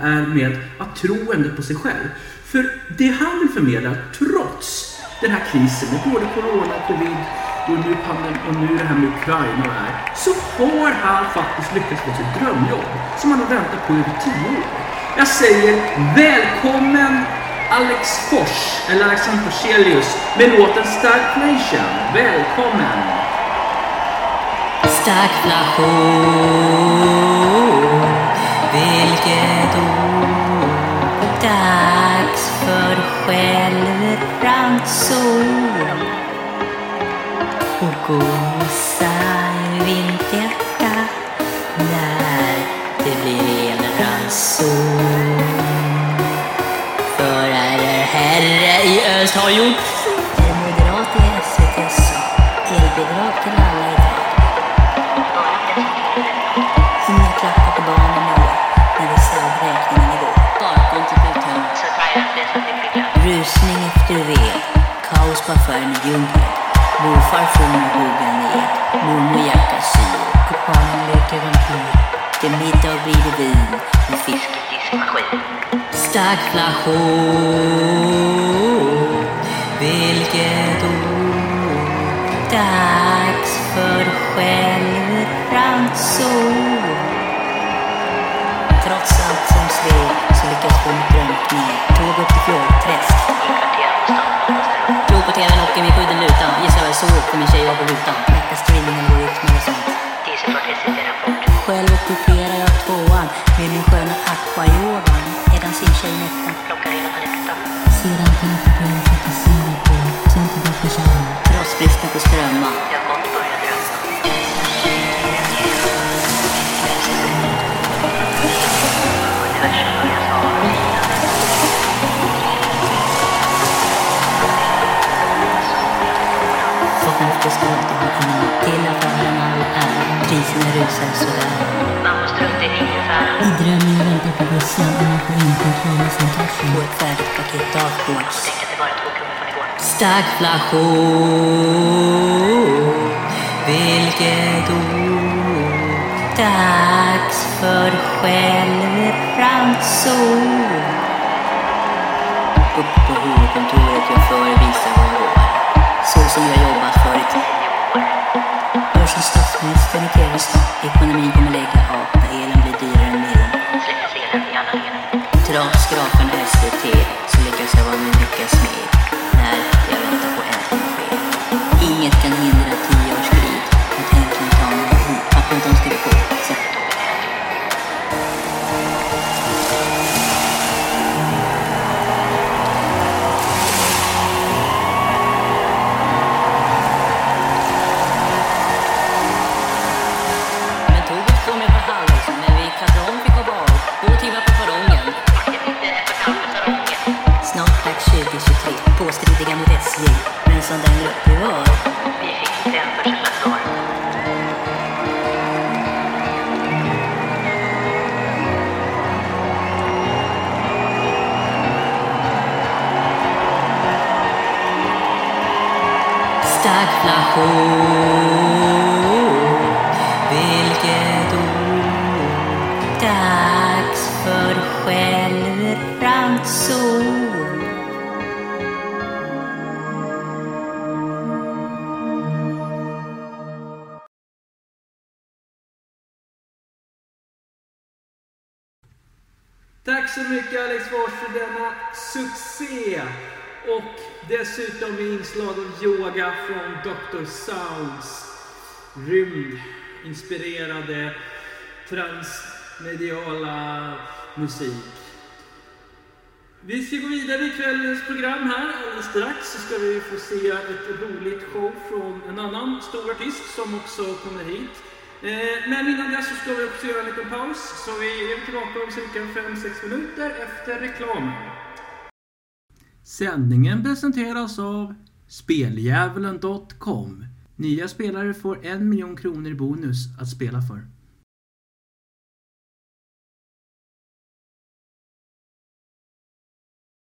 är med att tro ändå på sig själv. För det han vill förmedla, trots den här krisen med både corona, covid och nu, pandem, och nu det här med Ukraina och det här, så har han faktiskt lyckats få sitt drömjobb som han har väntat på i över tio år. Jag säger välkommen Alex Fors, eller Alexander Forselius, med låten Stagflation. Välkommen! Stagflation, Gosa i mitt hjärta när det blir en ranson. För herre, herre i öst har gjort Är moderat i SVT så elbidrag till alla idag. Inga klappar på barnen år när vi såg räkningen igår. Sparkontot blev tömt. Rusning efter ved. Kaos på affären i Ljunghed. Morfar sjunger huggen ned. Mormor jacka syr. Kumpanen leker vampyr. Till middag blir det vin med fisk i diskmaskin. Stagflation. Vilket ord. Dags för självrannsakan. Förnuftet ska alltid ha kommit till affären all ära. Priserna rusar sådär. I drömmen jag väntar på bussen och man får inte klara sin taschen. På ett färdigt paket dagboards. Stagflation. Vilket ord. Dags för självrannsakan. Upp på huvudkontoret jag förevisar vad jag går. Så som jag jobbat för i tio år. Som statsministern i. Ekonomin kommer lägga av Dags 2023, påstridiga mot SJ. Men som den grupp vi var. Stagflation. Vilket ord. Dags för självrannsakan. Tack så mycket Alex Fors för denna succé! Och dessutom med inslag av yoga från Dr. Sounds rymdinspirerade transmediala musik. Vi ska gå vidare i kvällens program här. Alldeles strax så ska vi få se ett roligt show från en annan stor artist som också kommer hit. Eh, men innan dess så ska vi också göra en liten paus. Så vi är tillbaka om cirka 5-6 minuter efter reklamen. Sändningen presenteras av Speldjävulen.com. Nya spelare får en miljon kronor i bonus att spela för.